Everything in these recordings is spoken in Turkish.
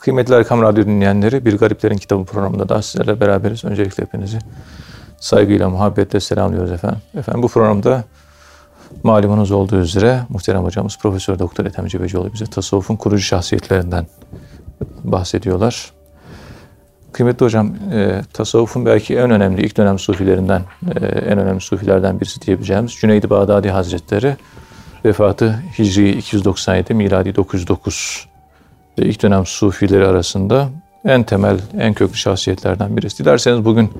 Kıymetli Erkam Radyo dinleyenleri, Bir Gariplerin Kitabı programında da sizlerle beraberiz. Öncelikle hepinizi saygıyla, muhabbetle selamlıyoruz efendim. Efendim bu programda malumunuz olduğu üzere muhterem hocamız Profesör Doktor Ethem Cebecioğlu bize tasavvufun kurucu şahsiyetlerinden bahsediyorlar. Kıymetli hocam, e, tasavvufun belki en önemli, ilk dönem sufilerinden, e, en önemli sufilerden birisi diyebileceğimiz Cüneyd-i Bağdadi Hazretleri vefatı Hicri 297, miladi 909 ve ilk dönem sufileri arasında en temel, en köklü şahsiyetlerden birisi. Dilerseniz bugün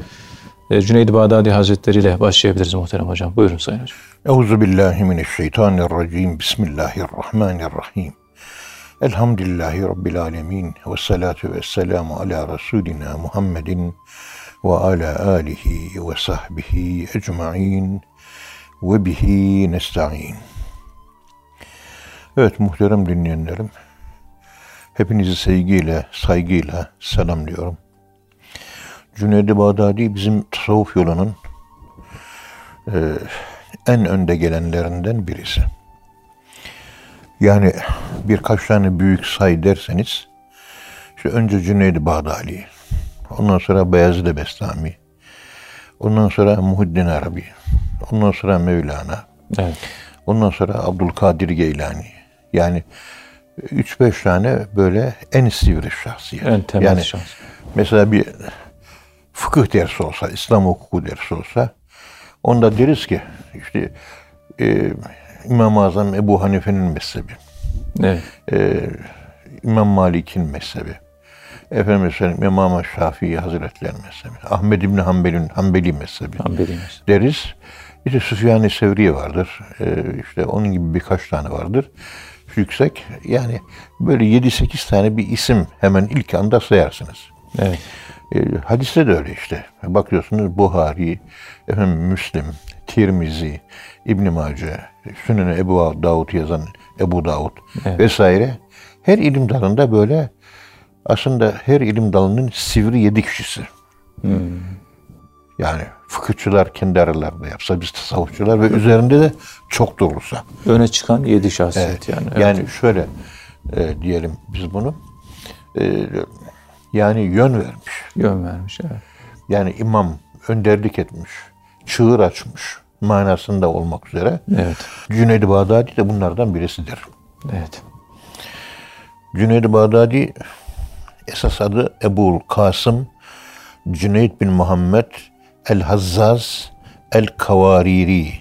e, Cüneyd-i Bağdadi Hazretleri ile başlayabiliriz muhterem hocam. Buyurun Sayın Hocam. Euzu billahi mineşşeytanirracim. Bismillahirrahmanirrahim. Elhamdülillahi Rabbil alemin. Ve salatu ve selamu ala Resulina Muhammedin ve ala alihi ve sahbihi ecma'in ve bihi nesta'in. Evet muhterem dinleyenlerim. Hepinizi sevgiyle, saygıyla selamlıyorum. Cüneyd-i Bağdadi bizim tasavvuf yolunun e, en önde gelenlerinden birisi. Yani birkaç tane büyük say derseniz, işte önce Cüneyd-i Bağdadi, ondan sonra Beyazıt Bestami, ondan sonra Muhiddin Arabi, ondan sonra Mevlana, evet. ondan sonra Abdülkadir Geylani. Yani 3-5 tane böyle en sivri şahsiyet. En temel yani, şahsiyet. Mesela bir fıkıh dersi olsa, İslam hukuku dersi olsa onda deriz ki işte e, İmam-ı Azam Ebu Hanife'nin mezhebi. Evet. E, İmam Malik'in mezhebi. Efendim söyleyeyim İmam Şafii Hazretleri'nin mezhebi. Ahmed İbni Hanbel'in Hanbeli mezhebi. Hanbeli mezhebi. Deriz. İşte Süfyan-ı Sevri vardır. E, işte onun gibi birkaç tane vardır. Yüksek. Yani böyle 7-8 tane bir isim hemen ilk anda sayarsınız. Evet. E, hadiste de öyle işte. Bakıyorsunuz Buhari, efendim Müslim, Tirmizi, İbn Mace, Sünen Ebu Davud yazan Ebu Davud evet. vesaire. Her ilim dalında böyle aslında her ilim dalının sivri yedi kişisi. Hmm. Yani fıkıhçılar kendi aralarında yapsa, biz tasavvufçular ve üzerinde de çok durursa. Öne çıkan yedi şahsiyet evet. yani. Evet. Yani şöyle e, diyelim biz bunu. E, yani yön vermiş. Yön vermiş evet. Yani imam önderlik etmiş, çığır açmış manasında olmak üzere. Evet. Cüneyd-i Bağdadi de bunlardan birisidir. Evet. Cüneyd-i Bağdadi esas adı Ebul Kasım Cüneyd bin Muhammed El-Hazzaz El-Kavariri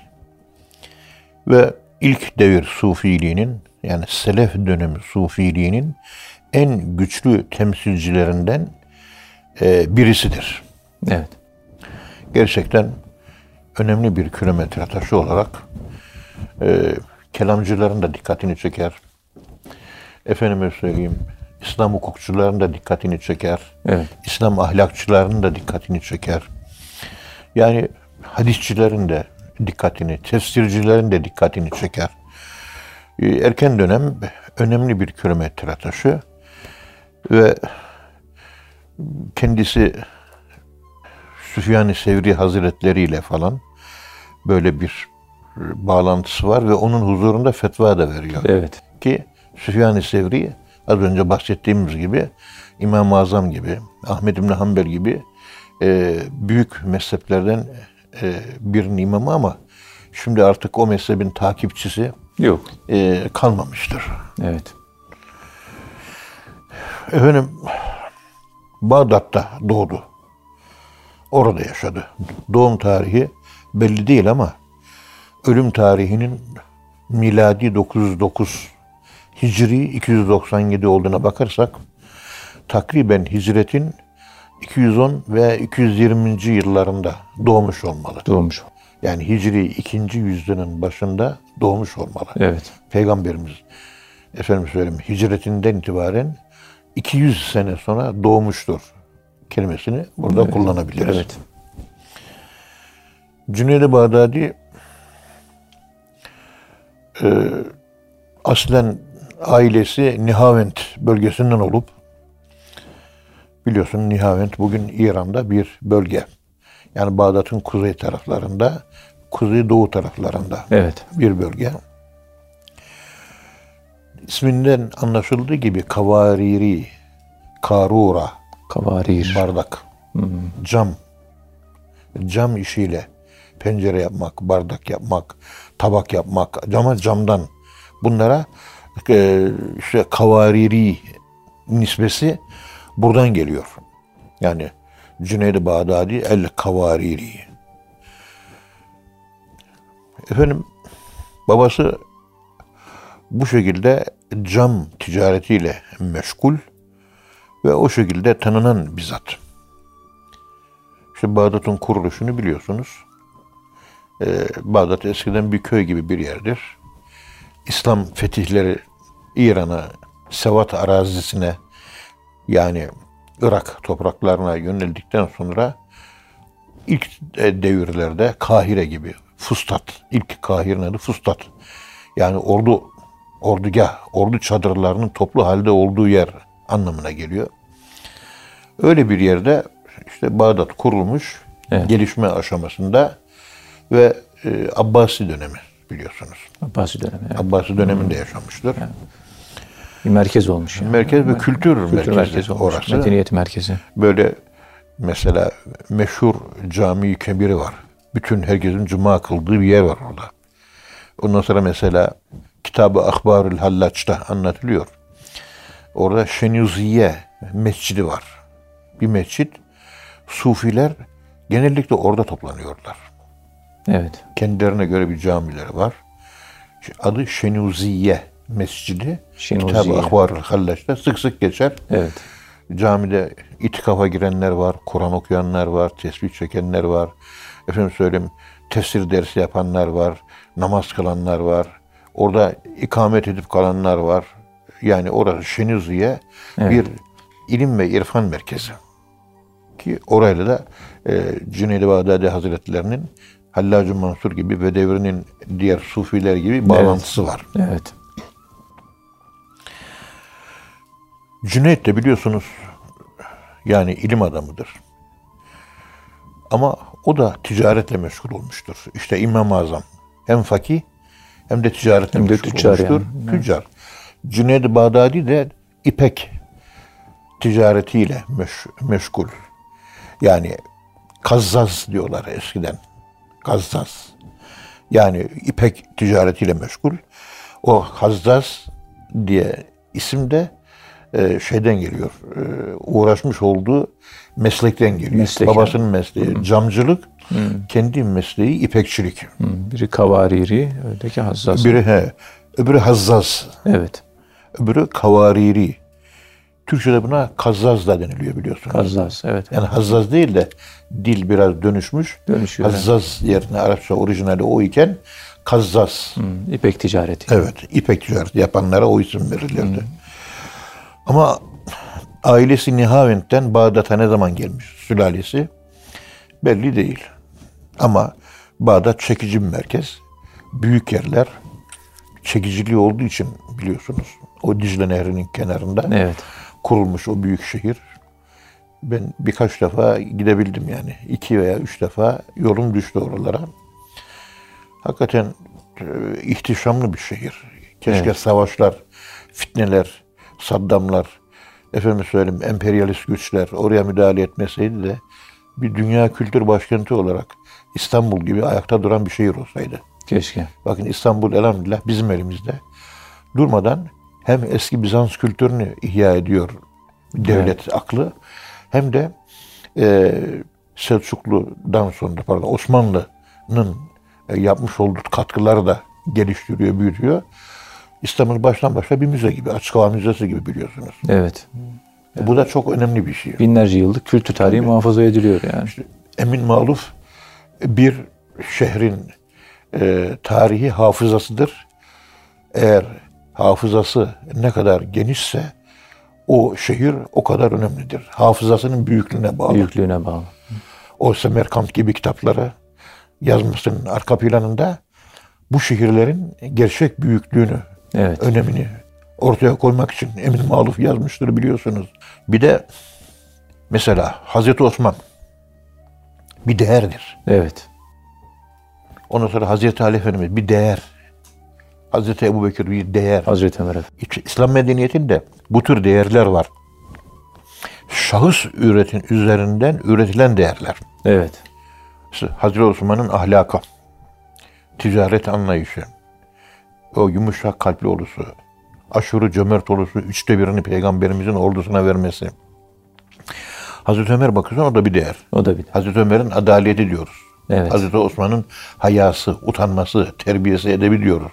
ve ilk devir sufiliğinin yani selef dönemi sufiliğinin en güçlü temsilcilerinden e, birisidir. Evet. Gerçekten önemli bir kilometre taşı olarak e, kelamcıların da dikkatini çeker. Efendime söyleyeyim, İslam hukukçuların da dikkatini çeker. Evet. İslam ahlakçılarının da dikkatini çeker. Yani hadisçilerin de dikkatini, tefsircilerin de dikkatini çeker. E, erken dönem önemli bir kilometre taşı ve kendisi Süfyan-ı Sevri Hazretleri ile falan böyle bir bağlantısı var ve onun huzurunda fetva da veriyor. Evet. Ki Süfyan-ı Sevri az önce bahsettiğimiz gibi İmam-ı Azam gibi, Ahmed İbni Hanbel gibi e, büyük mezheplerden e, birinin imamı ama şimdi artık o mezhebin takipçisi yok e, kalmamıştır. Evet. Efendim Bağdat'ta doğdu. Orada yaşadı. Doğum tarihi belli değil ama ölüm tarihinin miladi 909 Hicri 297 olduğuna bakarsak takriben hicretin 210 ve 220. yıllarında doğmuş olmalı. Doğmuş. Yani Hicri ikinci yüzyılın başında doğmuş olmalı. Evet. Peygamberimiz efendim söyleyeyim hicretinden itibaren 200 sene sonra doğmuştur kelimesini burada evet. kullanabiliriz. Evet. Cüneyd-i Bağdadi e, aslen ailesi Nihavent bölgesinden olup biliyorsun Nihavent bugün İran'da bir bölge. Yani Bağdat'ın kuzey taraflarında, kuzey doğu taraflarında evet. bir bölge. İsminden anlaşıldığı gibi kavariri, karura, Kavarir. bardak, cam, cam işiyle pencere yapmak, bardak yapmak, tabak yapmak, cama camdan bunlara e, işte kavariri nisbesi buradan geliyor. Yani Cüneyd-i Bağdadi el kavariri. Efendim babası bu şekilde cam ticaretiyle meşgul ve o şekilde tanınan bir zat. İşte Bağdat'ın kuruluşunu biliyorsunuz. Ee, Bağdat eskiden bir köy gibi bir yerdir. İslam fetihleri İran'a, Sevat arazisine yani Irak topraklarına yöneldikten sonra ilk e, devirlerde Kahire gibi Fustat, ilk Kahire'nin adı Fustat. Yani ordu ordugah, ordu çadırlarının toplu halde olduğu yer anlamına geliyor. Öyle bir yerde işte Bağdat kurulmuş Evet. gelişme aşamasında ve e, Abbasi dönemi biliyorsunuz. Abbasi dönemi. evet. Abbasi döneminde yaşamıştır. Bir merkez olmuş. Yani. Merkez ve kültür, Kültür merkezi, merkezi olmuş. orası. Medeniyet merkezi. Böyle mesela meşhur cami kebiri var. Bütün herkesin cuma kıldığı bir yer var orada. Ondan sonra mesela Kitabı Akbarül Hallaç'ta anlatılıyor. Orada Şenyuziye mescidi var. Bir mescit. Sufiler genellikle orada toplanıyorlar. Evet. Kendilerine göre bir camileri var. Adı Şenyuziye Mescidi. Kitabı Akbarül Hallaç'ta sık sık geçer. Evet. Camide itikafa girenler var, Kur'an okuyanlar var, tesbih çekenler var. Efendim söyleyeyim, tefsir dersi yapanlar var, namaz kılanlar var. Orada ikamet edip kalanlar var. Yani orası Şeniziye Evet. bir ilim ve irfan merkezi. Ki orayla da e, Cüneyd-i Bağdadi Hazretlerinin Hallacı Mansur gibi ve devrinin diğer sufiler gibi bağlantısı var. Evet. Cüneyt de biliyorsunuz yani ilim adamıdır. Ama o da ticaretle meşgul olmuştur. İşte İmam-ı Azam hem fakih hem de ticaretle Hem de meşgul tüccar olmuştur. yani. Tüccar. Cüneyd-i Bağdadi de ipek ticaretiyle meş- meşgul. Yani kazzaz diyorlar eskiden. Kazzaz. Yani ipek ticaretiyle meşgul. O Hazzaz diye isim de e, şeyden geliyor. E, uğraşmış olduğu meslekten geliyor. Meslek Babasının mesleği camcılık, kendi mesleği ipekçilik. Hı, Biri kavariri, öteki hassas. Biri he, öbürü hazzaz, Evet. öbürü kavariri. Türkçe'de buna kazzaz da deniliyor biliyorsunuz. Hazzas. Evet. Yani hazzaz değil de dil biraz dönüşmüş. Dönüşüyor, Hazzaz yerine Arapça orijinali o iken kazzaz. Hı, İpek ticareti. Evet, ipek ticareti yapanlara o isim verilirdi. Ama ailesi Nihavend'den Bağdat'a ne zaman gelmiş sülalesi belli değil. Ama Bağdat çekici bir merkez. Büyük yerler çekiciliği olduğu için biliyorsunuz. O Dicle Nehri'nin kenarında Evet. kurulmuş o büyük şehir. Ben birkaç defa gidebildim yani. iki veya üç defa yolum düştü oralara. Hakikaten e, ihtişamlı bir şehir. Keşke Evet. savaşlar, fitneler, Saddamlar, efendim söyleyeyim emperyalist güçler oraya müdahale etmeseydi de bir dünya kültür başkenti olarak İstanbul gibi ayakta duran bir şehir olsaydı. Keşke. Bakın İstanbul elhamdülillah bizim elimizde. Durmadan hem eski Bizans kültürünü ihya ediyor devlet aklı hem de e, Selçuklu'dan sonra pardon Osmanlı'nın e, yapmış olduğu katkıları da geliştiriyor, büyütüyor. İstanbul baştan başa bir müze gibi, açık hava müzesi gibi biliyorsunuz. Evet. Bu da çok önemli bir şey. Binlerce yıllık kültür tarihi muhafaza ediliyor yani. Emin Maluf bir şehrin e, tarihi hafızasıdır. Eğer hafızası ne kadar genişse o şehir o kadar önemlidir. Hafızasının büyüklüğüne bağlı. Büyüklüğüne bağlı. O Semerkant gibi kitapları yazmasının arka planında bu şehirlerin gerçek büyüklüğünü, Evet. önemini ortaya koymak için Emin Maluf yazmıştır biliyorsunuz. Bir de mesela Hazreti Osman bir değerdir. Evet. Ondan sonra Hazreti Ali Efendimiz bir değer. Hazreti Ebu Bekir bir değer. Hazreti Ömer İslam medeniyetinde bu tür değerler var. şahıs üretin üzerinden üretilen değerler. Evet. Hazreti Osman'ın ahlakı, ticaret anlayışı, o yumuşak kalpli oluşu, aşırı cömert oluşu, üçte birini peygamberimizin ordusuna vermesi. Hazreti Ömer bakıyorsun o da bir değer. O da bir. Hazreti Ömer'in adaleti diyoruz. Evet. Hazreti Osman'ın hayası, utanması, terbiyesi, edebi diyoruz.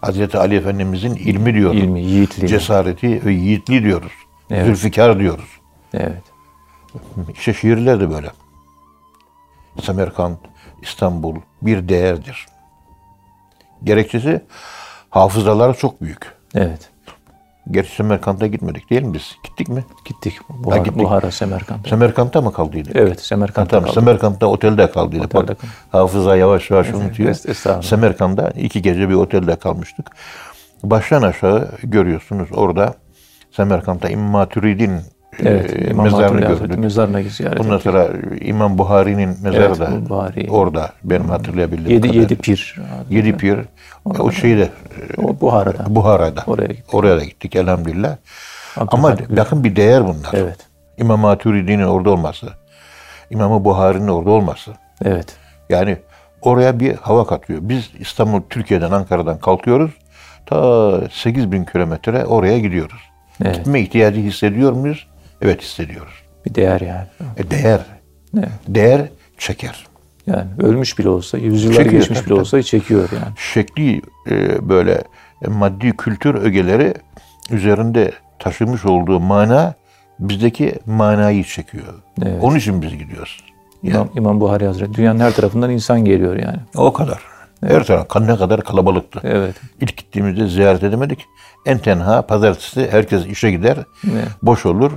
Hazreti Ali Efendimizin ilmi diyoruz. İlmi, yiğitliği. Cesareti ve yiğitliği diyoruz. Evet. Zülfikar diyoruz. Evet. İşte şiirler de böyle. Semerkant, İstanbul bir değerdir. Gerekçesi hafızaları çok büyük. Evet. Gerçi Semerkant'a gitmedik değil mi biz? Gittik mi? Gittik. Buhara, gittik. Buhara Semerkant'a. Semerkant'ta mı kaldıydık? Evet, Semerkant'ta kaldık. Semerkant'ta otelde kaldıydık. Otelde Bak, kaldık. hafıza yavaş yavaş unutuyor. Semerkant'ta iki gece bir otelde kalmıştık. Baştan aşağı görüyorsunuz orada Semerkant'ta İmam Maturidin Evet. e, İmam mezarını gördük. Mezarına ziyaret Ondan ettik. sonra İmam Buhari'nin mezarı Evet, da Buhari. orada benim hatırlayabildiğim Yedi, kadarıyla. yedi pir. Yedi pir. O şeyde O Buhara'da. Buhara'da. Oraya gittik. Oraya da gittik elhamdülillah. Ama bakın bir değer bunlar. Evet. İmam Maturidi'nin orada olması. İmam Buhari'nin orada olması. Evet. Yani oraya bir hava katıyor. Biz İstanbul, Türkiye'den, Ankara'dan kalkıyoruz. Ta 8000 kilometre oraya gidiyoruz. Evet. Gitme ihtiyacı hissediyor muyuz? Evet hissediyoruz. Bir değer yani. E değer. Evet. Değer çeker. Yani ölmüş bile olsa, yüzyıllar Çekiyor, geçmiş tabii, bile olsa çekiyor yani. şekli e, böyle e, maddi kültür ögeleri üzerinde taşımış olduğu mana bizdeki manayı çekiyor. Evet. Onun için biz gidiyoruz. İmam, İmam Buhari Hazretleri. Dünyanın her tarafından insan geliyor yani. O kadar. Her taraf ne kadar kalabalıktı. Evet. İlk gittiğimizde ziyaret edemedik. En tenha pazartesi herkes işe gider. Evet. Boş olur.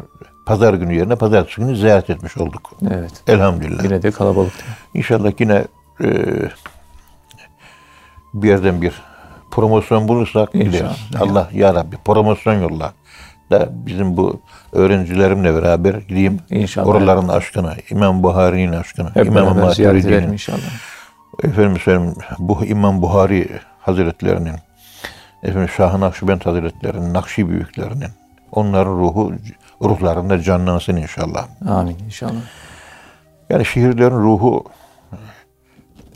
Pazar günü yerine pazartesi günü ziyaret etmiş olduk. Evet. Elhamdülillah. Yine de kalabalıktı. İnşallah yine e, bir yerden bir promosyon bulursak İnşallah. gideriz. Allah ya Rabbi promosyon yolla. Da bizim bu öğrencilerimle beraber gideyim. İnşallah. Oraların aşkına, İmam Buhari'nin aşkına, Hep İmam Maturidi'nin. inşallah. Efendim söyleyeyim, bu İmam Buhari Hazretlerinin, efendim Şah-ı Nakşibend Hazretlerinin, Nakşi büyüklerinin, onların ruhu, ruhlarında canlansın inşallah. Amin inşallah. Yani şiirlerin ruhu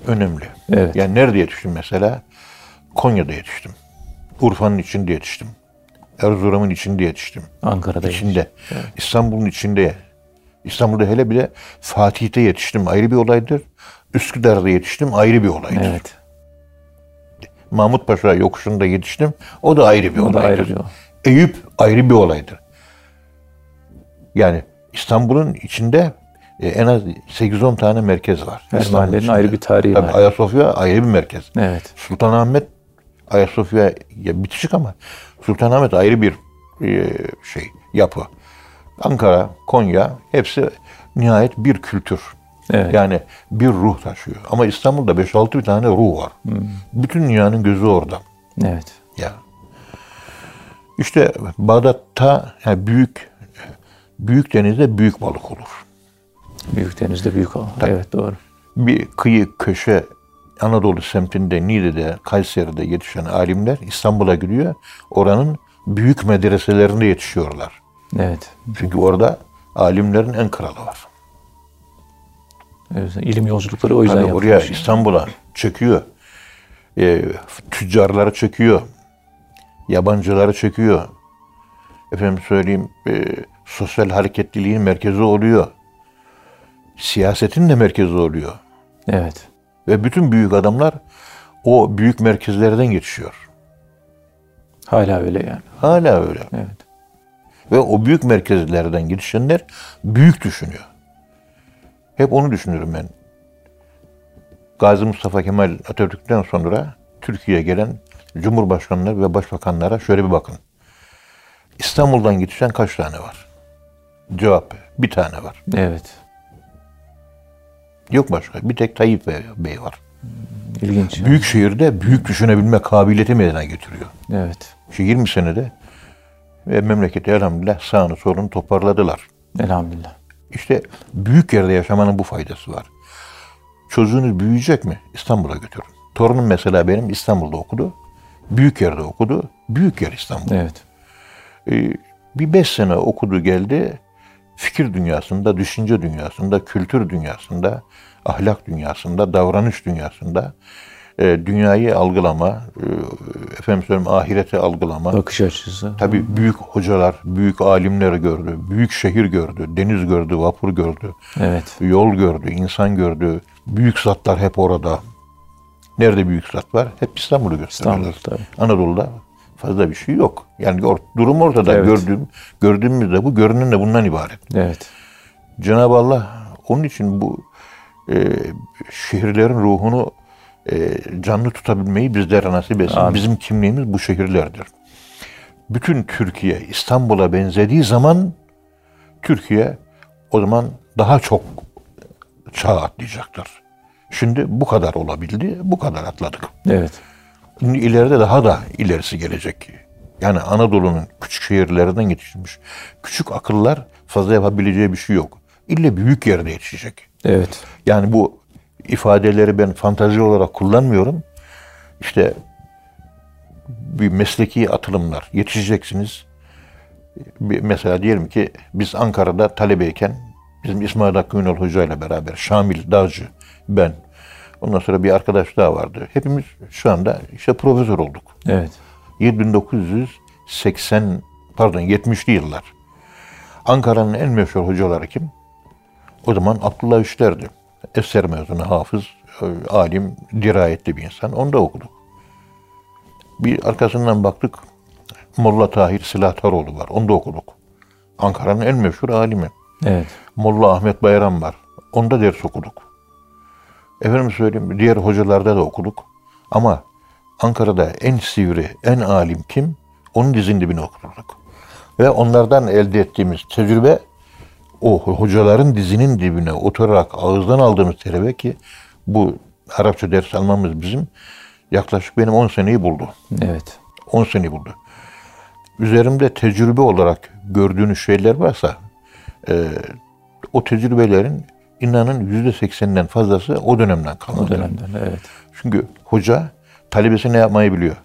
önemli. Evet. Yani nerede yetiştim mesela? Konya'da yetiştim. Urfa'nın içinde yetiştim. Erzurum'un içinde yetiştim. Ankara'da İçinde. İstanbul'un içinde. İstanbul'da hele bile Fatih'te yetiştim ayrı bir olaydır. Üsküdar'da yetiştim ayrı bir olaydır. Evet. Mahmut Paşa yokuşunda yetiştim. O da ayrı bir O da olaydır. ayrı bir olay. Eyüp ayrı bir olaydır. Yani İstanbul'un içinde e, en az 8-10 tane merkez var. Her mahallenin ayrı bir tarihi Tabii var. Ayasofya ayrı bir merkez. Evet. Sultanahmet Ayasofya ya bitişik ama Sultanahmet ayrı bir e, şey yapı. Ankara, Konya hepsi nihayet bir kültür. Evet. Yani bir ruh taşıyor. Ama İstanbul'da 5-6 bir tane ruh var. Hmm. Bütün dünyanın gözü orada. Evet. Ya. İşte Bağdat'ta yani büyük büyük denizde büyük balık olur. Büyük denizde büyük hava. Evet doğru. Bir kıyı köşe Anadolu semtinde, Niğde'de, Kayseri'de yetişen alimler İstanbul'a gidiyor. Oranın büyük medreselerinde yetişiyorlar. Evet. Çünkü orada alimlerin en kralı var. evet. İlim yolculukları o yüzden yapılmış. oraya İstanbul'a çekiyor. E, tüccarları çekiyor. Yabancıları çekiyor. Efendim söyleyeyim e, sosyal hareketliliğin merkezi oluyor. Siyasetin de merkezi oluyor. Evet. Ve bütün büyük adamlar o büyük merkezlerden geçiyor. Hala öyle yani. Hala öyle. Evet. Ve o büyük merkezlerden geçenler büyük düşünüyor. Hep onu düşünürüm ben. Gazi Mustafa Kemal Atatürk'ten sonra Türkiye'ye gelen cumhurbaşkanları ve başbakanlara şöyle bir bakın. İstanbul'dan geçen kaç tane var? Cevap bir tane var. Evet. Yok başka. Bir tek Tayyip Bey, var. İlginç. Büyük şehirde büyük düşünebilme kabiliyeti meydana getiriyor. Evet. Şu 20 senede ve memleketi elhamdülillah sağını solunu toparladılar. Elhamdülillah. İşte büyük yerde yaşamanın bu faydası var. Çocuğunuz büyüyecek mi? İstanbul'a götürün. Torunum mesela benim İstanbul'da okudu. Büyük yerde okudu. Büyük yer İstanbul. Evet. Ee, bir beş sene okudu geldi. Fikir dünyasında, düşünce dünyasında, kültür dünyasında, ahlak dünyasında, davranış dünyasında e, dünyayı algılama, e, efendim söyleyeyim ahireti algılama. Bakış açısı. Tabii büyük hocalar, büyük alimler gördü, büyük şehir gördü, deniz gördü, vapur gördü, Evet. yol gördü, insan gördü. Büyük zatlar hep orada. Nerede büyük zat var? Hep İstanbul'u gösteriyorlar. İstanbul tabii. Anadolu'da fazla bir şey yok. Yani or- durum ortada. Evet. Gördüğüm, gördüğümüz de bu, görünen de bundan ibaret. Evet. Cenab-ı Allah onun için bu e, şehirlerin ruhunu e, canlı tutabilmeyi bizlere nasip etsin. Amin. Bizim kimliğimiz bu şehirlerdir. Bütün Türkiye İstanbul'a benzediği zaman Türkiye o zaman daha çok çağ atlayacaktır. Şimdi bu kadar olabildi, bu kadar atladık. Evet. Şimdi ileride daha da ilerisi gelecek. Yani Anadolu'nun küçük şehirlerinden yetişmiş. Küçük akıllar fazla yapabileceği bir şey yok. İlle büyük yerde yetişecek. Evet. Yani bu ifadeleri ben fantazi olarak kullanmıyorum. İşte bir mesleki atılımlar yetişeceksiniz. Bir, mesela diyelim ki biz Ankara'da talebeyken bizim İsmail Hakkı Ünal Hoca ile beraber Şamil Dağcı, ben ondan sonra bir arkadaş daha vardı. Hepimiz şu anda işte profesör olduk. Evet. 1980 pardon 70'li yıllar. Ankara'nın en meşhur hocaları kim? O zaman Abdullah Üçler'di. Eser mezunu, hafız, e, alim, dirayetli bir insan. Onu da okuduk. Bir arkasından baktık. Molla Tahir Silahtaroğlu var. Onu da okuduk. Ankara'nın en meşhur alimi. Evet. Molla Ahmet Bayram var. Onda ders okuduk. Efendim söyleyeyim diğer hocalarda da okuduk. Ama Ankara'da en sivri, en alim kim? Onun dizinin dibine okuduk. Ve onlardan elde ettiğimiz tecrübe o hocaların dizinin dibine oturarak ağızdan aldığımız tecrübe ki bu Arapça ders almamız bizim yaklaşık benim 10 seneyi buldu. Evet. 10 seneyi buldu. Üzerimde tecrübe olarak gördüğünüz şeyler varsa e, o tecrübelerin inanın yüzde sekseninden fazlası o dönemden kalmadı. O dönemden evet. Çünkü hoca talebesine yapmayı biliyor.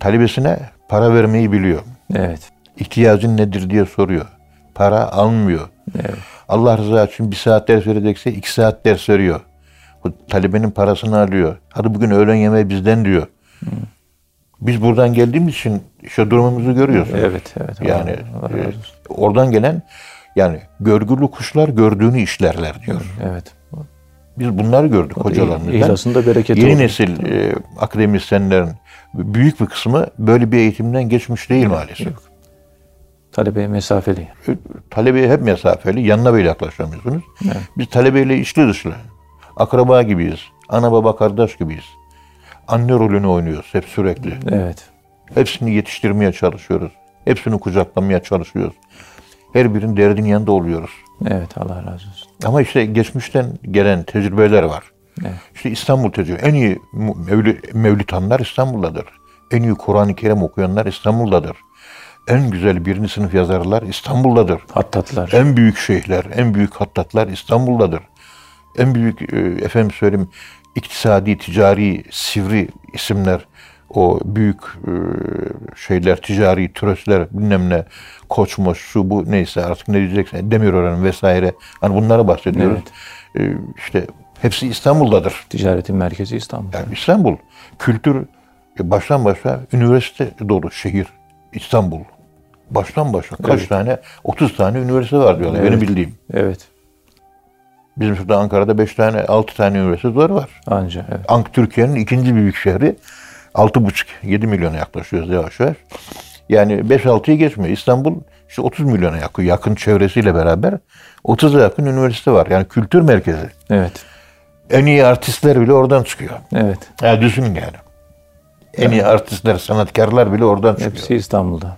Talebesine para vermeyi biliyor. Evet. İhtiyacın nedir diye soruyor. Para almıyor. Evet. Allah rızası için bir saat ders verecekse iki saat ders veriyor. O talebenin parasını alıyor. Hadi bugün öğlen yemeği bizden diyor. Biz buradan geldiğimiz için işte durumumuzu görüyorsunuz. Evet. Evet. Allah- Yani Allah razı e, oradan gelen yani görgülü kuşlar gördüğünü işlerler diyor. Evet. Biz bunları gördük hocalarımızdan. İhlasında bereket Yeni nesil e, akademisyenlerin büyük bir kısmı böyle bir eğitimden geçmiş değil maalesef. Yok. Talebeye mesafeli. E, Talebeye hep mesafeli, yanına bile yaklaşamıyorsunuz. Biz talebeyle içli dışlı, akraba gibiyiz, ana baba kardeş gibiyiz. Anne rolünü oynuyoruz hep sürekli. Evet. Hepsini yetiştirmeye çalışıyoruz. Hepsini kucaklamaya çalışıyoruz. Her birinin derdin yanında oluyoruz. Evet. Allah razı olsun. Ama işte geçmişten gelen tecrübeler var. Evet. İşte İstanbul tecrübe. En iyi mevli, mevlitanlar İstanbul'dadır. En iyi Kur'an-ı Kerim okuyanlar İstanbul'dadır. En güzel birinci sınıf yazarlar İstanbul'dadır. Hattatlar. En büyük şeyhler, en büyük hattatlar İstanbul'dadır. En büyük e, efendim söyleyeyim iktisadi, ticari, sivri isimler, o büyük e, şeyler, ticari tröstler, bilmem ne, koçmoş, şu bu neyse artık ne diyeceksin, Demirören vesaire. Hani bunlara bahsediyoruz. E, işte hepsi İstanbul'dadır. Ticaretin merkezi İstanbul. Yani İstanbul kültür e, baştan başa üniversite dolu şehir İstanbul. Baştan başa kaç Evet. tane 30 tane üniversite var diyorlar benim Evet. bildiğim. Evet. Bizim şurada Ankara'da 5 tane 6 tane üniversite var. Anca. Evet. Ank Türkiye'nin ikinci büyük şehri 6,5-7 milyona yaklaşıyoruz yavaş yavaş. Yani 5-6'yı geçmiyor. İstanbul işte 30 milyona yakın, yakın çevresiyle beraber 30'a yakın üniversite var. Yani kültür merkezi. Evet. En iyi artistler bile oradan çıkıyor. Evet. Ya düşünün yani. En iyi artistler, sanatkarlar bile oradan çıkıyor. Hepsi İstanbul'da.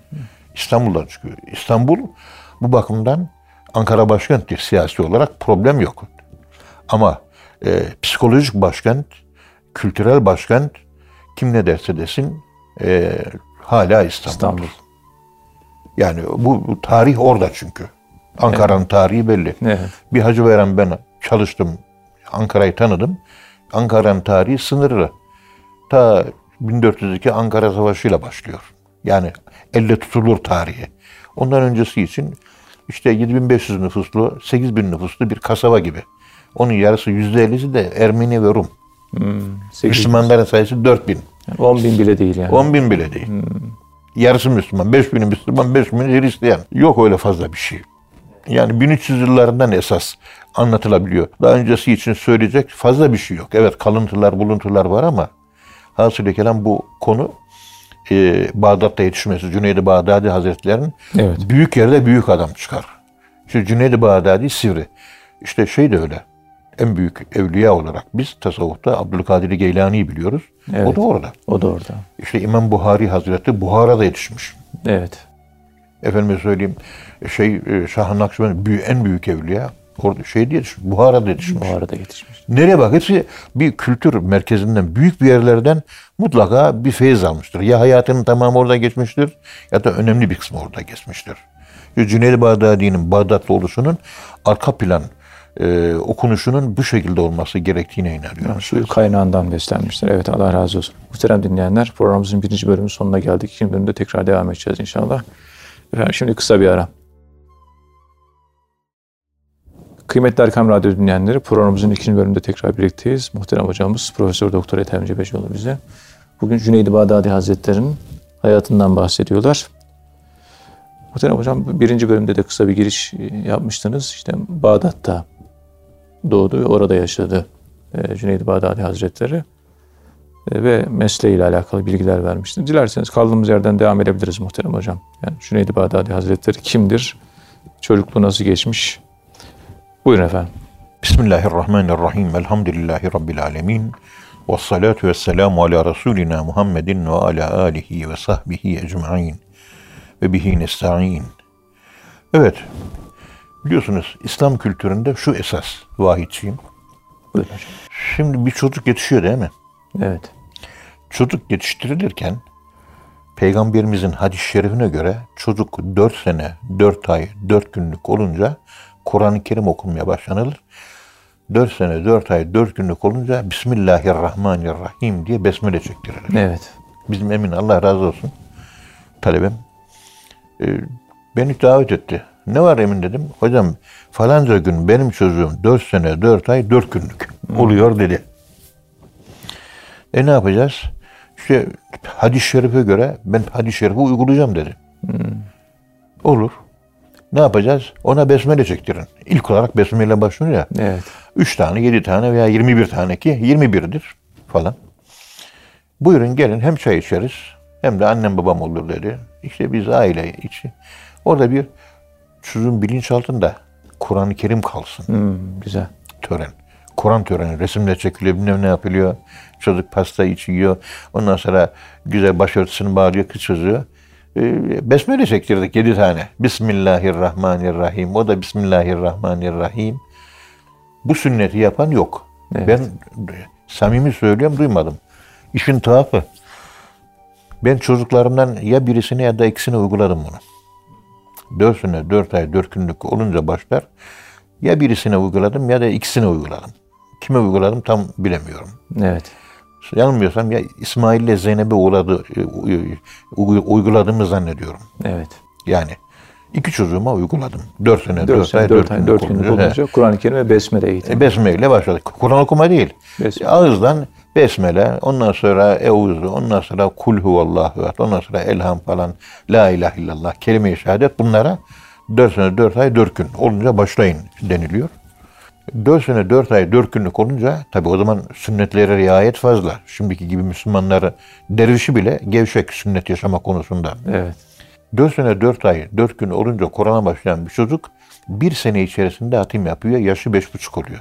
İstanbul'dan çıkıyor. İstanbul bu bakımdan Ankara başkenttir siyasi olarak problem yok. Ama e, psikolojik başkent, kültürel başkent kim ne derse desin e, hala İstanbul. İstanbul. Yani bu, bu tarih orada çünkü. Ankara'nın tarihi belli. Evet. Bir Hacı Bayram ben çalıştım. Ankara'yı tanıdım. Ankara'nın tarihi sınırlı. Ta 1402 Ankara Savaşı ile başlıyor. Yani elle tutulur tarihi. Ondan öncesi için işte 7500 nüfuslu, 8000 nüfuslu bir kasaba gibi. Onun yarısı %50'si de Ermeni ve Rum. Hmm, Müslümanların sayısı 4000. yani 10 bin bile değil yani. 10 bin bile değil. Yarısı Müslüman. 5 bini Müslüman, 5 bini Hristiyan. Yok öyle fazla bir şey. Yani 1300 yıllarından esas anlatılabiliyor. Daha öncesi için söyleyecek fazla bir şey yok. Evet kalıntılar, buluntular var ama hasılı kelam bu konu e, Bağdat'ta yetişmesi, Cüneyd-i Bağdadi Hazretleri'nin Evet. büyük yerde büyük adam çıkar. İşte Cüneyd-i Bağdadi Sivri. İşte şey de öyle. En büyük evliya olarak biz tasavvufta Abdülkadir Geylani'yi biliyoruz. O Evet. da orada. O da orada. İşte İmam Buhari Hazreti Buhara'da yetişmiş. Evet. Efendime söyleyeyim şey e, Şah-ı Nakşibend büyü- en büyük evliya. Orada şey diye yetişmiş. Buhara'da yetişmiş. Bu arada yetişmiş. Nereye bak hepsi bir kültür merkezinden büyük bir yerlerden mutlaka bir feyiz almıştır. Ya hayatının tamamı orada geçmiştir ya da önemli bir kısmı orada geçmiştir. İşte Cüneyd Bağdadi'nin Bağdatlı oluşunun arka plan e, okunuşunun bu şekilde olması gerektiğine inanıyorum. Suyu kaynağından beslenmişler. Evet Allah razı olsun. Muhterem dinleyenler programımızın birinci bölümünün sonuna geldik. İkinci bölümde tekrar devam edeceğiz inşallah. Efendim şimdi kısa bir ara. Kıymetli Erkam Radyo dinleyenleri programımızın ikinci bölümünde tekrar birlikteyiz. Muhterem hocamız Profesör Doktor Ethem Cebeşoğlu bize. Bugün Cüneyd-i Bağdadi Hazretleri'nin hayatından bahsediyorlar. Muhterem hocam birinci bölümde de kısa bir giriş e, yapmıştınız. İşte Bağdat'ta doğdu ve orada yaşadı e, Cüneyd-i Bağdadi Hazretleri E, ve mesleğiyle alakalı bilgiler vermişti. Dilerseniz kaldığımız yerden devam edebiliriz muhterem hocam. Yani Cüneyd-i Bağdadi Hazretleri kimdir? Çocukluğu nasıl geçmiş? Buyurun efendim. Bismillahirrahmanirrahim. Elhamdülillahi Rabbil alemin. Ve salatu ve selamu ala Resulina Muhammedin ve ala alihi ve sahbihi ecma'in. Ve bihi nesta'in. Evet. Biliyorsunuz İslam kültüründe şu esas vahidçiyim. Hocam. Şimdi bir çocuk yetişiyor değil mi? Evet. Çocuk yetiştirilirken Peygamberimizin hadis-i şerifine göre çocuk 4 sene, 4 ay, 4 günlük olunca Kur'an-ı Kerim okunmaya başlanılır. 4 sene, 4 ay, 4 günlük olunca Bismillahirrahmanirrahim diye besmele çektirilir. Evet. Bizim Emin Allah razı olsun talebem e, beni davet etti. Ne var Emin dedim. Hocam falanca gün benim çocuğum 4 sene, 4 ay, 4 günlük oluyor dedi. E ne yapacağız? İşte hadis-i şerife göre ben hadis-i şerifi uygulayacağım dedi. Olur. Ne yapacağız? Ona besmele çektirin. İlk olarak besmele başlıyor ya. Evet. 3 tane, 7 tane veya 21 tane ki 21'dir falan. Buyurun gelin hem çay içeriz hem de annem babam olur dedi. İşte biz aile içi. Orada bir çocuğun bilinçaltında Kur'an-ı Kerim kalsın Hmm, güzel. tören. Kur'an töreni, resimle çekiliyor, bilmem ne yapılıyor. Çocuk pasta içiyor. Ondan sonra güzel başörtüsünü bağlıyor kız çocuğu. Ee, besmele çektirdik yedi tane. Bismillahirrahmanirrahim. O da Bismillahirrahmanirrahim. Bu sünneti yapan yok. Evet. Ben samimi söylüyorum duymadım. İşin tuhafı. Ben çocuklarımdan ya birisini ya da ikisini uyguladım bunu. Dört sene, dört ay, dört günlük olunca başlar. Ya birisine uyguladım ya da ikisine uyguladım. Kime uyguladım tam bilemiyorum. Evet. Yanılmıyorsam ya İsmail ile Zeynep'e e, uy- uyguladığımı zannediyorum. Evet. Yani iki çocuğuma uyguladım. Dört sene, 4 dört, sene, ay, 4 dört ay, 4 günlük olunca. olunca Kur'an-ı Kerim ve Besmele eğitim. E, Besmele ile başladık. Kur'an okuma değil. Besmele. Ağızdan besmele, ondan sonra euzu, ondan sonra kul huvallahu ehad, ondan sonra elham falan, la ilahe illallah, kelime-i şehadet bunlara 4 sene 4 ay 4 gün olunca başlayın deniliyor. 4 sene 4 ay 4 günlük olunca tabi o zaman sünnetlere riayet fazla. Şimdiki gibi Müslümanları dervişi bile gevşek sünnet yaşama konusunda. Evet. 4 sene 4 ay 4 gün olunca Kur'an'a başlayan bir çocuk bir sene içerisinde hatim yapıyor. Yaşı 5,5 oluyor.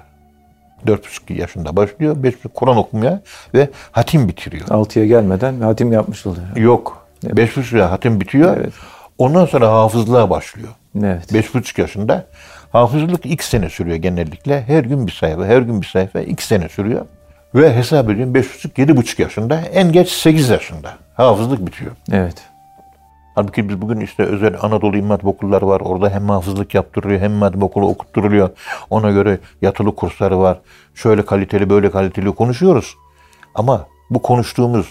4,5 yaşında başlıyor. 5,5 Kur'an okumaya ve hatim bitiriyor. 6'ya gelmeden hatim yapmış oluyor. Yok. 5,5 yaşında hatim bitiyor. Evet. Ondan sonra hafızlığa başlıyor. Evet. 5,5 yaşında. Hafızlık ilk sene sürüyor genellikle. Her gün bir sayfa, her gün bir sayfa ilk sene sürüyor. Ve hesap ediyorum 5,5, 7,5 yaşında. En geç 8 yaşında. Hafızlık bitiyor. Evet. Halbuki biz bugün işte özel Anadolu Hatip okulları var. Orada hem hafızlık yaptırılıyor hem Hatip okulu okutturuluyor. Ona göre yatılı kursları var. Şöyle kaliteli böyle kaliteli konuşuyoruz. Ama bu konuştuğumuz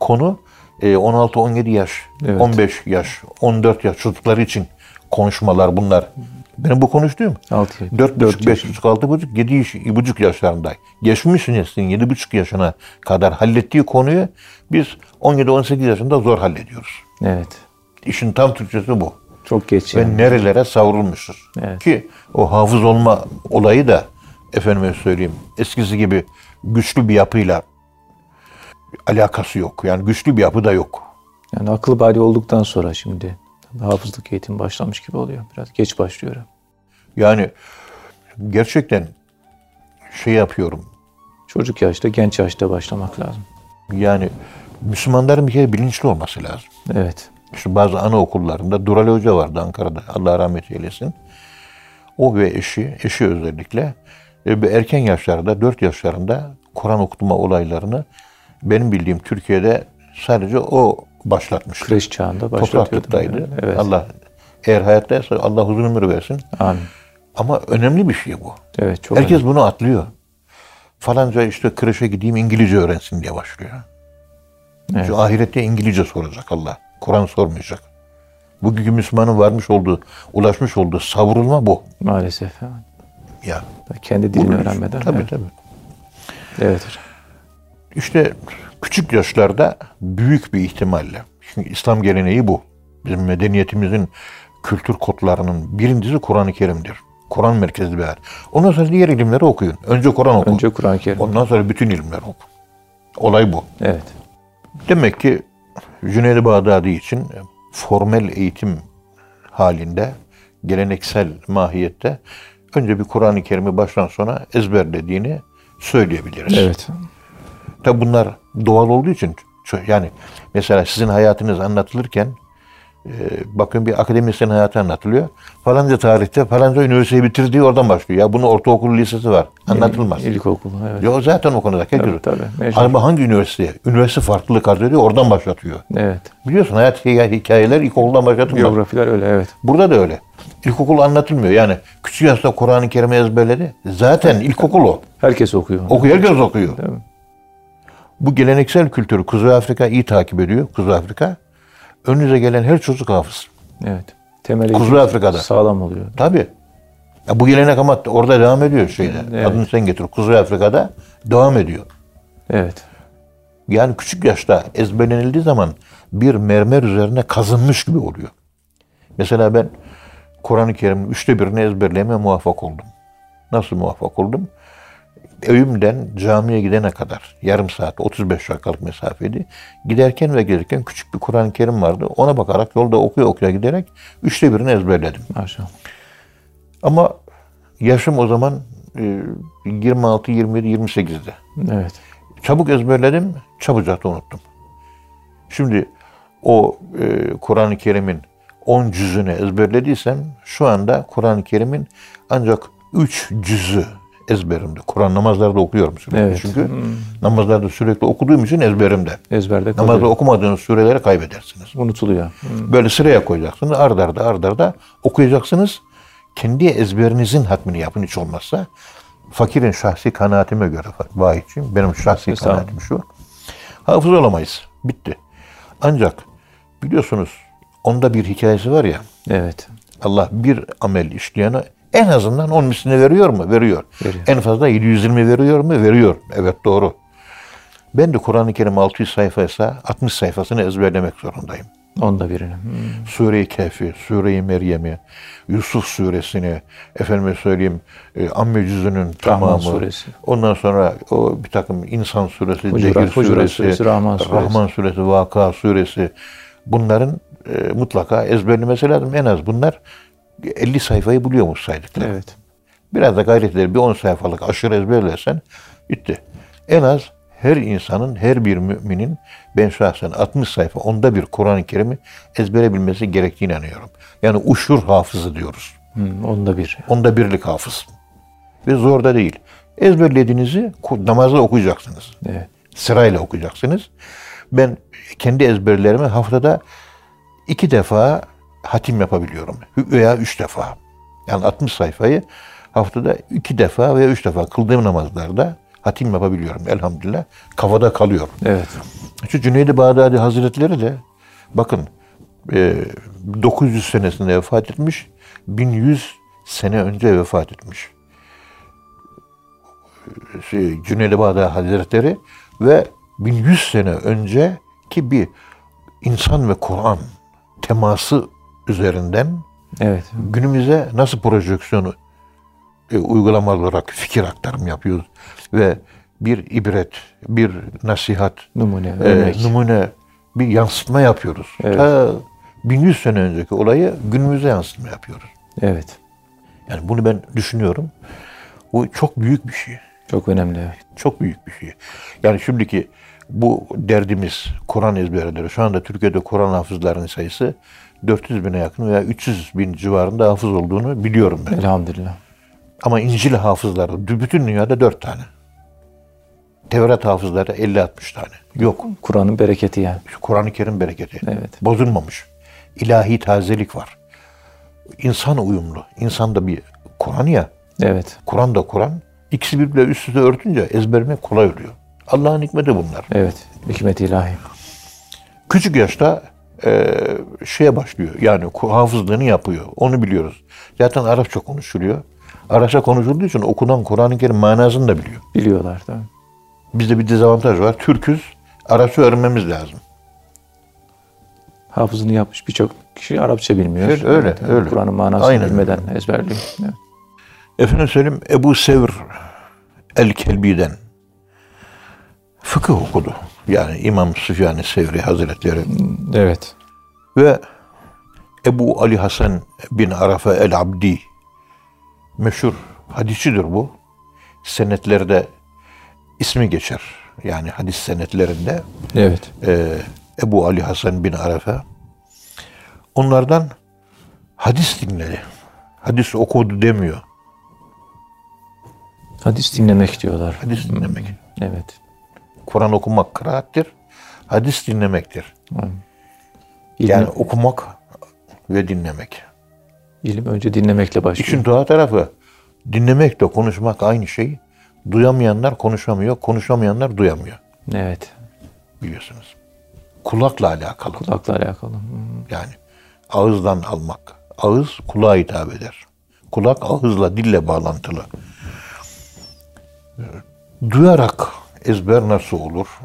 konu e, 16-17 yaş, Evet. 15 yaş, 14 yaş çocukları için konuşmalar bunlar. Benim bu konuştuğum 6 4,5, 5,5, 6,5, 7,5 yaşlarında. Geçmiş neslin 7,5 yaşına kadar hallettiği konuyu biz 17-18 yaşında zor hallediyoruz. Evet. İşin tam Türkçesi bu. Çok geç Ve yani. nerelere savrulmuştur. Evet. Ki o hafız olma olayı da efendime söyleyeyim eskisi gibi güçlü bir yapıyla alakası yok. Yani güçlü bir yapı da yok. Yani akıl bali olduktan sonra şimdi hafızlık eğitimi başlamış gibi oluyor. Biraz geç başlıyor. Yani gerçekten şey yapıyorum. Çocuk yaşta, genç yaşta başlamak lazım. Yani Müslümanların bir kere bilinçli olması lazım. Evet. İşte bazı anaokullarında Dural Hoca vardı Ankara'da. Allah rahmet eylesin. O ve eşi, eşi özellikle e, bir erken yaşlarda, 4 yaşlarında Kur'an okutma olaylarını benim bildiğim Türkiye'de sadece o başlatmış. Kreş çağında başlatıyordu. Evet. Allah eğer hayattaysa Allah uzun ömür versin. Amin. Ama önemli bir şey bu. Evet çok Herkes bunu atlıyor. Falanca işte kreşe gideyim İngilizce öğrensin diye başlıyor. Evet. Şu ahirette İngilizce soracak Allah. Kur'an sormayacak. Bugünkü Müslümanın varmış olduğu, ulaşmış olduğu savrulma bu. maalesef. Ya. Kendi dilini Bu- öğrenmeden. Tabii evet. tabii. evet hocam. İşte küçük yaşlarda büyük bir ihtimalle. Çünkü İslam geleneği bu. Bizim medeniyetimizin kültür kodlarının birincisi Kur'an-ı Kerim'dir. Kur'an merkezli bir hayat. Ondan sonra diğer ilimleri okuyun. Önce Kur'an okuyun. Önce Kur'an-ı Kerim. Ondan sonra bütün ilimleri oku. Olay bu. Evet. Demek ki Cüneyd-i Bağdadi için formel eğitim halinde, geleneksel mahiyette önce bir Kur'an-ı Kerim'i baştan sona ezberlediğini söyleyebiliriz. Evet. Tabi bunlar doğal olduğu için yani mesela sizin hayatınız anlatılırken bakın bir akademisyen hayatı anlatılıyor. Falanca tarihte falanca üniversiteyi bitirdiği oradan başlıyor. Ya bunun ortaokul lisesi var. Anlatılmaz. İlkokul. Evet. Ya zaten o konuda. Herkes. Tabii, tabii. Ama hangi üniversite? Üniversite farklılık arz ediyor. Oradan başlatıyor. Evet. Biliyorsun hayat hikaye- hikayeler ilkokuldan başlatılmaz. Geografiler öyle evet. Burada da öyle. İlkokul anlatılmıyor. Yani küçük yaşta Kur'an-ı Kerim'i ezberledi. Zaten ilkokul o. Herkes okuyor. Okuyor, herkes okuyor. Değil mi? Bu geleneksel kültürü Kuzey Afrika iyi takip ediyor. Kuzey Afrika. Önünüze gelen her çocuk hafız. Evet. Temel Kuzey Afrika'da. Sağlam oluyor. Tabii. Ya bu gelenek ama orada devam ediyor şeyde. Evet. Adını sen getir. Kuzey Afrika'da devam ediyor. Evet. Yani küçük yaşta ezberlenildiği zaman bir mermer üzerine kazınmış gibi oluyor. Mesela ben Kur'an-ı Kerim'in üçte birini ezberlemeye muvaffak oldum. Nasıl muvaffak oldum? Evimden camiye gidene kadar yarım saat 35 dakikalık mesafeydi. Giderken ve gelirken küçük bir Kur'an-ı Kerim vardı. Ona bakarak yolda okuya okuya giderek üçte birini ezberledim. Maşallah. Ama yaşım o zaman e, 26, 27, 28'di. Evet. Çabuk ezberledim, çabucak da unuttum. Şimdi o e, Kur'an-ı Kerim'in 10 cüzünü ezberlediysem şu anda Kur'an-ı Kerim'in ancak 3 cüzü ezberimde. Kur'an namazlarda okuyorum sürekli. Evet. Çünkü namazlarda sürekli okuduğum için ezberimde. Ezberde Namazda kalıyor. okumadığınız sureleri kaybedersiniz. Unutuluyor. Böyle sıraya koyacaksınız. Ard arda ard arda okuyacaksınız. Kendi ezberinizin hatmini yapın hiç olmazsa. Fakirin şahsi kanaatime göre vahiyçiyim. Benim şahsi kanaatim şu. Hafız olamayız. Bitti. Ancak biliyorsunuz onda bir hikayesi var ya. Evet. Allah bir amel işleyene en azından 10 mislini veriyor mu? Veriyor. Veriyor. En fazla 720 veriyor mu? Veriyor. Evet doğru. Ben de Kur'an-ı Kerim 600 sayfaysa 60 sayfasını ezberlemek zorundayım. Onda birini. Hmm. Sure-i Kehf'i, Sure-i Meryem'i, Yusuf suresini, efendime söyleyeyim e, Amme cüzünün tamamı. suresi. Ondan sonra o bir takım İnsan suresi, Hucurat- Hucurat suresi, suresi, Rahman suresi. Rahman suresi, Vaka suresi. Bunların e, mutlaka ezberlemesi lazım. En az bunlar 50 sayfayı buluyormuş saydıkları. Evet. Biraz da gayret eder. Bir 10 sayfalık aşırı ezberlersen bitti. En az her insanın, her bir müminin ben şahsen 60 sayfa, onda bir Kur'an-ı Kerim'i ezbere bilmesi gerektiğine inanıyorum. Yani uşur hafızı diyoruz. Hmm, onda bir. Onda birlik hafız. Ve zor da değil. Ezberlediğinizi namazda okuyacaksınız. Evet. Sırayla okuyacaksınız. Ben kendi ezberlerimi haftada iki defa hatim yapabiliyorum. Veya üç defa. Yani 60 sayfayı haftada iki defa veya üç defa kıldığım namazlarda hatim yapabiliyorum elhamdülillah. Kafada kalıyor. Evet. Şu Cüneyd-i Bağdadi Hazretleri de bakın e, 900 senesinde vefat etmiş. 1100 sene önce vefat etmiş. Şey, Cüneyd-i Bağdadi Hazretleri ve 1100 sene önceki bir insan ve Kur'an teması üzerinden Evet. günümüze nasıl projeksiyonu e, uygulamalı olarak fikir aktarım yapıyoruz ve bir ibret, bir nasihat, Numune, e, örnek. numune, bir yansıtma yapıyoruz. Evet. Ta 1100 sene önceki olayı günümüze yansıtma yapıyoruz. evet. Yani bunu ben düşünüyorum. Bu çok büyük bir şey. Çok önemli. Evet. Çok büyük bir şey. Yani şimdiki bu derdimiz Kur'an ezberleri. Şu anda Türkiye'de Kur'an hafızlarının sayısı 400 bine yakın veya 300 bin civarında hafız olduğunu biliyorum ben. Elhamdülillah. Ama İncil hafızları bütün dünyada 4 tane. Tevrat hafızları 50-60 tane. Yok. Kur'an'ın bereketi yani. Kur'an-ı Kerim bereketi. Evet. Bozulmamış. İlahi tazelik var. İnsan uyumlu. İnsanda bir Kur'an ya. Evet. Kur'an da Kur'an. İkisi birbirle üst üste örtünce ezberlemek kolay oluyor. Allah'ın hikmeti bunlar. Evet. Hikmet ilahi. Küçük yaşta e, şeye başlıyor. Yani hafızlığını yapıyor. Onu biliyoruz. Zaten Arapça konuşuluyor. Arapça konuşulduğu için okunan Kur'an-ı Kerim manasını da biliyor. Biliyorlar tabii. Bizde bir dezavantaj var. Türküz. Arapça öğrenmemiz lazım. Hafızını yapmış birçok kişi Arapça bilmiyor. Evet, öyle, Evet, öyle. Kur'an'ın manasını Aynen bilmeden ezberliyor. Evet. Efendim söyleyeyim Ebu Sevr El-Kelbi'den fıkıh okudu. Yani İmam Süfyan-ı Sevri Hazretleri evet. ve Ebu Ali Hasan bin Arafa el-Abdi meşhur hadisçidir bu. Senetlerde ismi geçer. Yani hadis senetlerinde Evet. e, Ebu Ali Hasan bin Arafa onlardan hadis dinledi. Hadis okudu demiyor. Hadis dinlemek diyorlar. Hadis dinlemek. Evet. Kur'an okumak kıraattir. Hadis dinlemektir. İlim, Yani okumak ve dinlemek. ilim önce dinlemekle başlıyor. İşin doğa tarafı dinlemekle konuşmak aynı şey. Duyamayanlar konuşamıyor, konuşamayanlar duyamıyor Evet. biliyorsunuz. Kulakla alakalı. Kulakla alakalı. Hmm. Yani ağızdan almak. Ağız kulağa hitap eder. Kulak ağızla, dille bağlantılı. Duyarak ezber nasıl olur?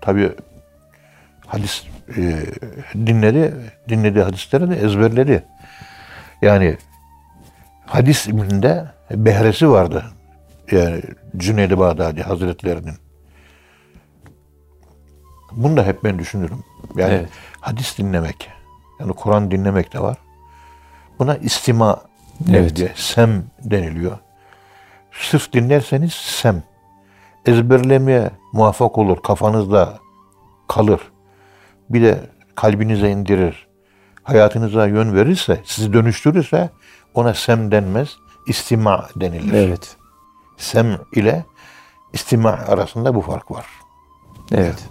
Tabi hadis e, dinledi, dinlediği hadisleri de ezberledi. Yani hadis ilminde behresi vardı. Yani Cüneyd-i Bağdadi Hazretlerinin. Bunu da hep ben düşünürüm. Yani Evet. hadis dinlemek, yani Kur'an dinlemek de var. Buna istima Evet. deniliyor, sem deniliyor. Sırf dinlerseniz sem. Ezberlemeye muvaffak olur, kafanızda kalır. Bir de kalbinize indirir. Hayatınıza yön verirse, sizi dönüştürürse ona sem denmez, istima denilir. Evet. Sem ile istima arasında bu fark var. Evet.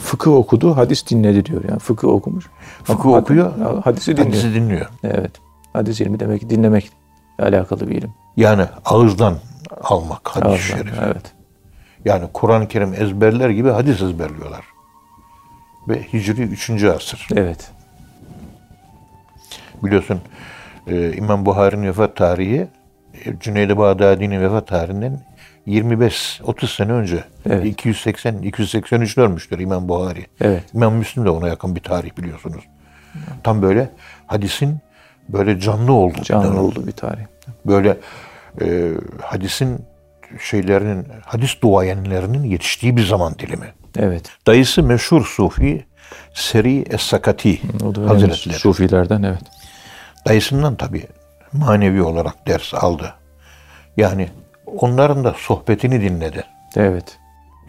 Fıkıh okudu, hadis dinledi diyor. Yani fıkıh okumuş. Fıkıh Ama okuyor, had- hadisi dinliyor. Hadisi dinliyor. Evet. Hadis ilmi demek ki dinlemekle alakalı bir ilim. Yani ağızdan almak hadis-i şerif. Evet. Yani Kur'an-ı Kerim ezberler gibi hadis ezberliyorlar. Ve Hicri 3. asır. Evet. Biliyorsun e, İmam Buhari'nin vefat tarihi e, Cüneyd-i Bağdadi'nin vefat tarihinden 25-30 sene önce. Evet. 280 283 ölmüştür İmam Buhari. Evet. İmam Müslim de ona yakın bir tarih biliyorsunuz. Tam böyle hadisin böyle canlı olduğu. Canlı oldu bir tarih. Böyle e, hadisin şeylerinin, hadis duayenlerinin yetiştiği bir zaman dilimi. Evet. Dayısı meşhur Sufi Seri Es-Sakati. Hazretleri. Sufilerden evet. Dayısından tabii manevi olarak ders aldı. Yani onların da sohbetini dinledi. Evet.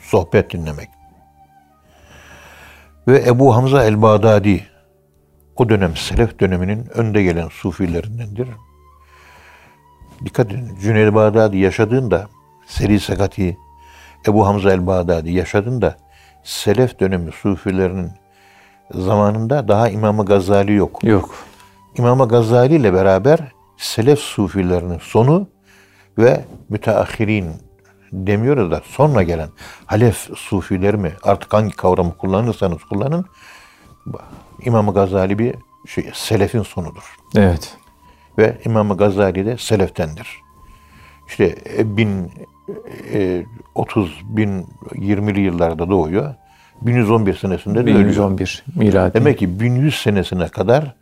Sohbet dinlemek. Ve Ebu Hamza el-Bağdadi o dönem Selef döneminin önde gelen sufilerindendir. Dikkat edin. Cüneyd Bağdadi yaşadığında Seri Sakati Ebu Hamza el-Bağdadi yaşadığında Selef dönemi sufilerinin zamanında daha İmam-ı Gazali yok. Yok. İmam Gazali ile beraber Selef sufilerinin sonu ve müteahhirin demiyoruz da sonra gelen Halef sufileri mi artık hangi kavramı kullanırsanız kullanın İmam Gazali bir şey, selefin sonudur. Evet. Ve İmam Gazali de seleftendir. İşte bin e, 30 bin 20'li yıllarda doğuyor. 1111 senesinde de ölüyor. 1111 miladi. Demek ki 1100 senesine kadar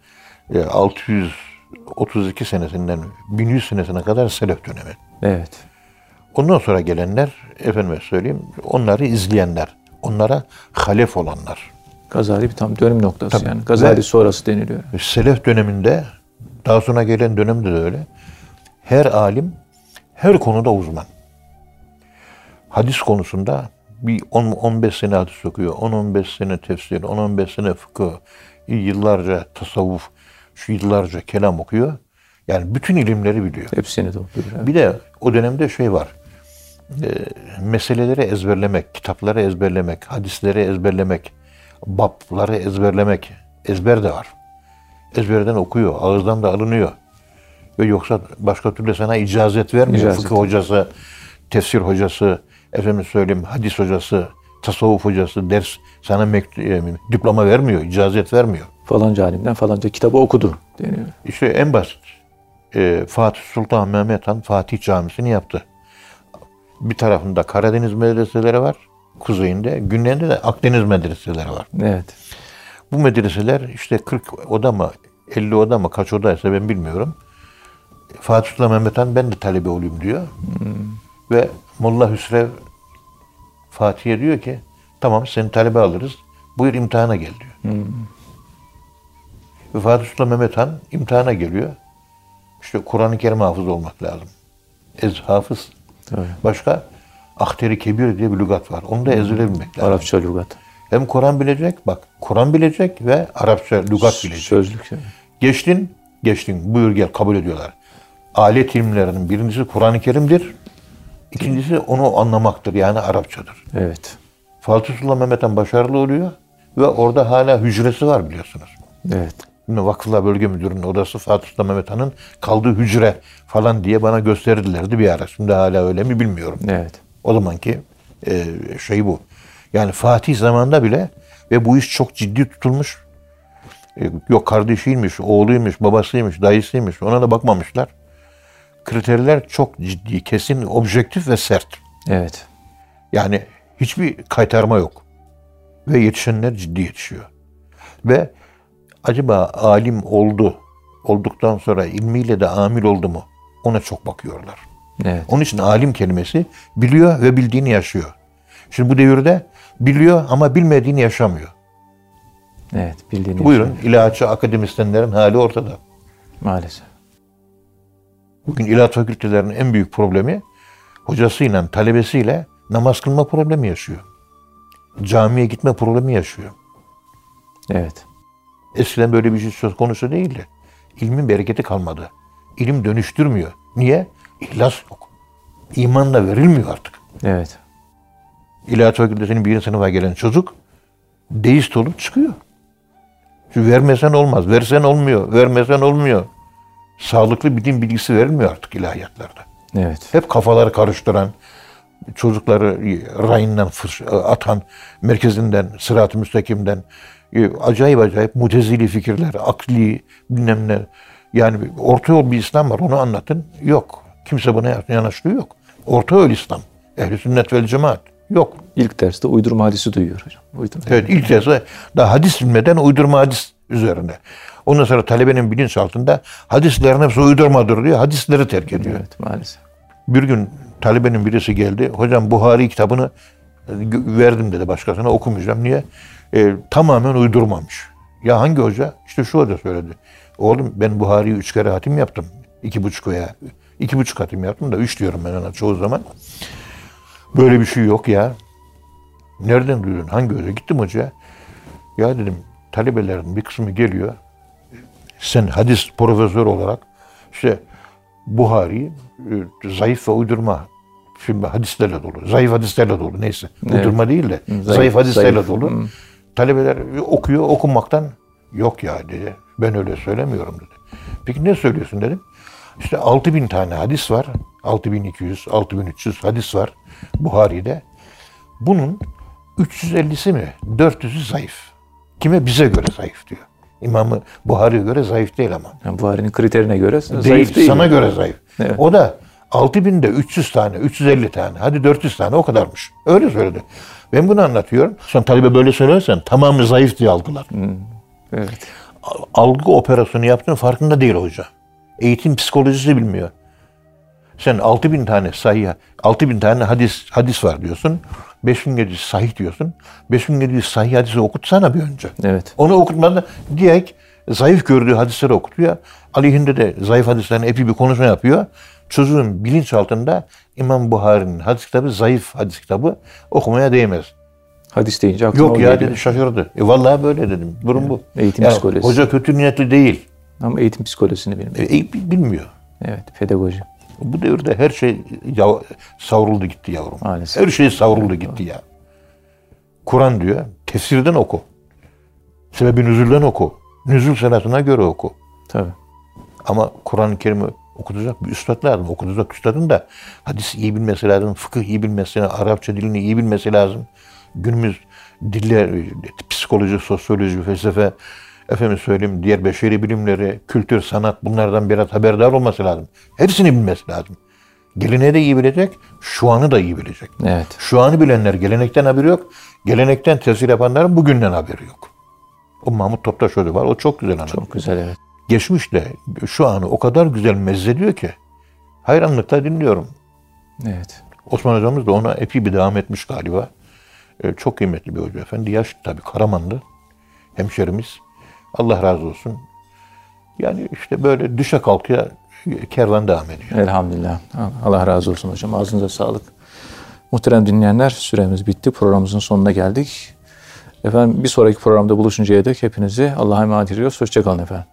e, 632 senesinden 1100 senesine kadar selef dönemi. Evet. Ondan sonra gelenler efendime söyleyeyim onları izleyenler. Onlara halef olanlar. Gazali bir tam dönüm noktası Tabii. yani. Gazali Ve- sonrası deniliyor. Selef döneminde daha sonra gelen dönemde de öyle. Her alim her konuda uzman. Hadis konusunda bir 10 15 sene hadis okuyor. 10-15 sene tefsir, 10-15 sene fıkıh, yıllarca tasavvuf, şu yıllarca kelam okuyor. Yani bütün ilimleri biliyor. Hepsini topluyor. Evet. Bir de o dönemde şey var. E, meseleleri ezberlemek, kitapları ezberlemek, hadisleri ezberlemek, babları ezberlemek, ezber de var. Ezberden okuyor, ağızdan da alınıyor. Ve yoksa başka türlü sana icazet vermiyor. İcazet. Fıkıh hocası, tefsir hocası, efendim söyleyeyim hadis hocası, tasavvuf hocası ders sana mekt- e, diploma vermiyor, icazet vermiyor. Falanca alimden falanca kitabı okudu deniyor. İşte en basit. e, Fatih Sultan Mehmet Han Fatih Camisi'ni yaptı. Bir tarafında Karadeniz medreseleri var. Kuzeyinde, güneyinde de Akdeniz medreseleri var. Evet. Bu medreseler işte 40 oda mı, 50 oda mı, kaç odaysa ben bilmiyorum. Fatih Sultan Mehmet Han ben de talebe olayım diyor. Ve Molla Hüsrev Fatih'e diyor ki tamam seni talebe alırız. Buyur imtihana gel diyor. Ve Fatih Sultan Mehmet Han imtihana geliyor. İşte Kur'an-ı Kerim hafız olmak lazım. Ez hafız. Tabii. Başka Ahteri Kebir diye bir lügat var. Onu da ezbere bilmek lazım. Arapça lügat. Hem Kur'an bilecek, bak Kur'an bilecek ve Arapça lügat bilecek. Sözlük. evet. Geçtin, geçtin. Buyur gel kabul ediyorlar. Alet ilimlerinin birincisi Kur'an-ı Kerim'dir. İkincisi onu anlamaktır yani Arapçadır. Evet. Fatih Sultan Mehmet Han başarılı oluyor ve orada hala hücresi var biliyorsunuz. Evet. Şimdi Vakıflar Bölge Müdürü'nün odası Fatih Sultan Mehmet Han'ın kaldığı hücre falan diye bana gösterdilerdi bir ara. Şimdi hala öyle mi bilmiyorum. Evet. O zamanki e, şey bu. Yani Fatih zamanında bile ve bu iş çok ciddi tutulmuş. E, yok kardeşiymiş, oğluymuş, babasıymış, dayısıymış ona da bakmamışlar. Kriterler çok ciddi, kesin, objektif ve sert. Evet. Yani hiçbir kaytarma yok. Ve yetişenler ciddi yetişiyor. Ve acaba alim oldu, olduktan sonra ilmiyle de amil oldu mu? Ona çok bakıyorlar. Evet. Onun için alim kelimesi biliyor ve bildiğini yaşıyor. Şimdi bu devirde biliyor ama bilmediğini yaşamıyor. Evet. Bildiğini Buyurun yaşıyor. ilaççı akademisyenlerin hali ortada. Maalesef. Bugün ilaç fakültelerinin en büyük problemi hocasıyla, talebesiyle namaz kılma problemi yaşıyor. Camiye gitme problemi yaşıyor. Evet. Eskiden böyle bir şey söz konusu değildi. İlmin bereketi kalmadı. İlim dönüştürmüyor. Niye? İhlas yok. İman da verilmiyor artık. Evet. İlahiyat Fakültesi'nin birinci sınıfa gelen çocuk deist olup çıkıyor. Çünkü vermesen olmaz, versen olmuyor, vermesen olmuyor. Sağlıklı bir din bilgisi verilmiyor artık ilahiyatlarda. Evet. Hep kafaları karıştıran, çocukları rayından atan, merkezinden, sırat-ı müstakimden e, acayip acayip mutezili fikirler, akli bilmem ne. Yani orta yol bir İslam var onu anlatın. Yok. Kimse buna yanaştığı yok. Orta yol İslam. Ehl-i sünnet vel cemaat. Yok. İlk derste uydurma hadisi duyuyor hocam. Uydurma. Evet ilk dersi daha hadis bilmeden uydurma hadis üzerinde. Ondan sonra talebenin bilinçaltında hadislerin hepsi uydurmadır diyor. Hadisleri terk ediyor. Evet maalesef. Bir gün talebenin birisi geldi. Hocam Buhari kitabını e, verdim dedi başkasına okumayacağım. Niye? E, tamamen uydurmamış. Ya hangi hoca? İşte şu hoca söyledi. Oğlum ben Buhari'yi üç kere hatim yaptım. İki buçuk veya iki buçuk hatim yaptım da üç diyorum ben ona çoğu zaman. Böyle bir şey yok ya. Nereden duydun? Hangi hoca? Gittim hocaya. Ya dedim talebelerin bir kısmı geliyor. Sen hadis profesörü olarak işte Buhari e, zayıf ve uydurma şimdi hadislerle dolu. Zayıf hadislerle dolu neyse. Uydurma değil de zayıf, zayıf, hadislerle zayıf. dolu. Hı. Talebeler okuyor okunmaktan yok ya dedi. Ben öyle söylemiyorum dedi. Peki ne söylüyorsun dedim. İşte 6000 tane hadis var. 6200, 6300 hadis var Buhari'de. Bunun 350'si mi? 400'ü zayıf. Kime? Bize göre zayıf diyor. İmamı Buhari'ye göre zayıf değil ama. Yani Buhari'nin kriterine göre Değil, zayıf değil. sana göre zayıf. Evet. O da 6000'de 300 tane, 350 tane, hadi 400 tane o kadarmış. Öyle söyledi. Ben bunu anlatıyorum. Sen talibe böyle söylersen tamamı zayıf diye algılar. Evet. Algı operasyonu yaptığın farkında değil hoca. Eğitim psikolojisi bilmiyor. Sen 6000 tane sayı, 6000 tane hadis hadis var diyorsun. 5700 sahih diyorsun. 5700 sahih hadisi okutsana bir önce. Evet. Onu okutmadan direkt zayıf gördüğü hadisleri okutuyor. Aleyhinde de zayıf hadislerin epi bir konuşma yapıyor. Çocuğun bilinçaltında İmam Buhari'nin hadis kitabı zayıf hadis kitabı okumaya değmez. Hadis deyince aklıma Yok ya dedi şaşırdı. E vallahi böyle dedim. Durum bu. Eğitim Yani psikolojisi. Hoca kötü niyetli değil. Ama eğitim psikolojisini bilmiyor. E, bilmiyor. Evet. Pedagoji. Bu devirde her şey ya, savruldu gitti yavrum. Maalesef. Her şey savruldu gitti ya. Kur'an diyor, tefsirden oku. Sebebi nüzulden oku. Nüzul senatına göre oku. Tabii. Ama Kur'an-ı Kerim'i okutacak bir üstad lazım. Okutacak üstadın da hadis iyi bilmesi lazım, fıkıh iyi bilmesi lazım, Arapça dilini iyi bilmesi lazım. Günümüz diller, psikoloji, sosyoloji, felsefe, efendim söyleyeyim diğer beşeri bilimleri, kültür, sanat bunlardan biraz haberdar olması lazım. Hepsini bilmesi lazım. Geleneği de iyi bilecek, şu anı da iyi bilecek. Evet. Şu anı bilenler gelenekten haberi yok, gelenekten tesir yapanların bugünden haberi yok. O Mahmut Toptaş Hoca var, o çok güzel anlatıyor Çok güzel evet. geçmişle şu anı o kadar güzel mezzediyor ki hayranlıkla dinliyorum. Evet. Osman hocamız da ona epey bir devam etmiş galiba. Ee, çok kıymetli bir hoca efendi. Yaşlı tabii Karamanlı. Hemşerimiz. Allah razı olsun. Yani işte böyle düşe kalkıya kervan devam ediyor. Elhamdülillah. Allah razı olsun hocam. Ağzınıza sağlık. Muhterem dinleyenler süremiz bitti. Programımızın sonuna geldik. Efendim bir sonraki programda buluşuncaya dek hepinizi Allah'a emanet ediyoruz. Hoşçakalın efendim.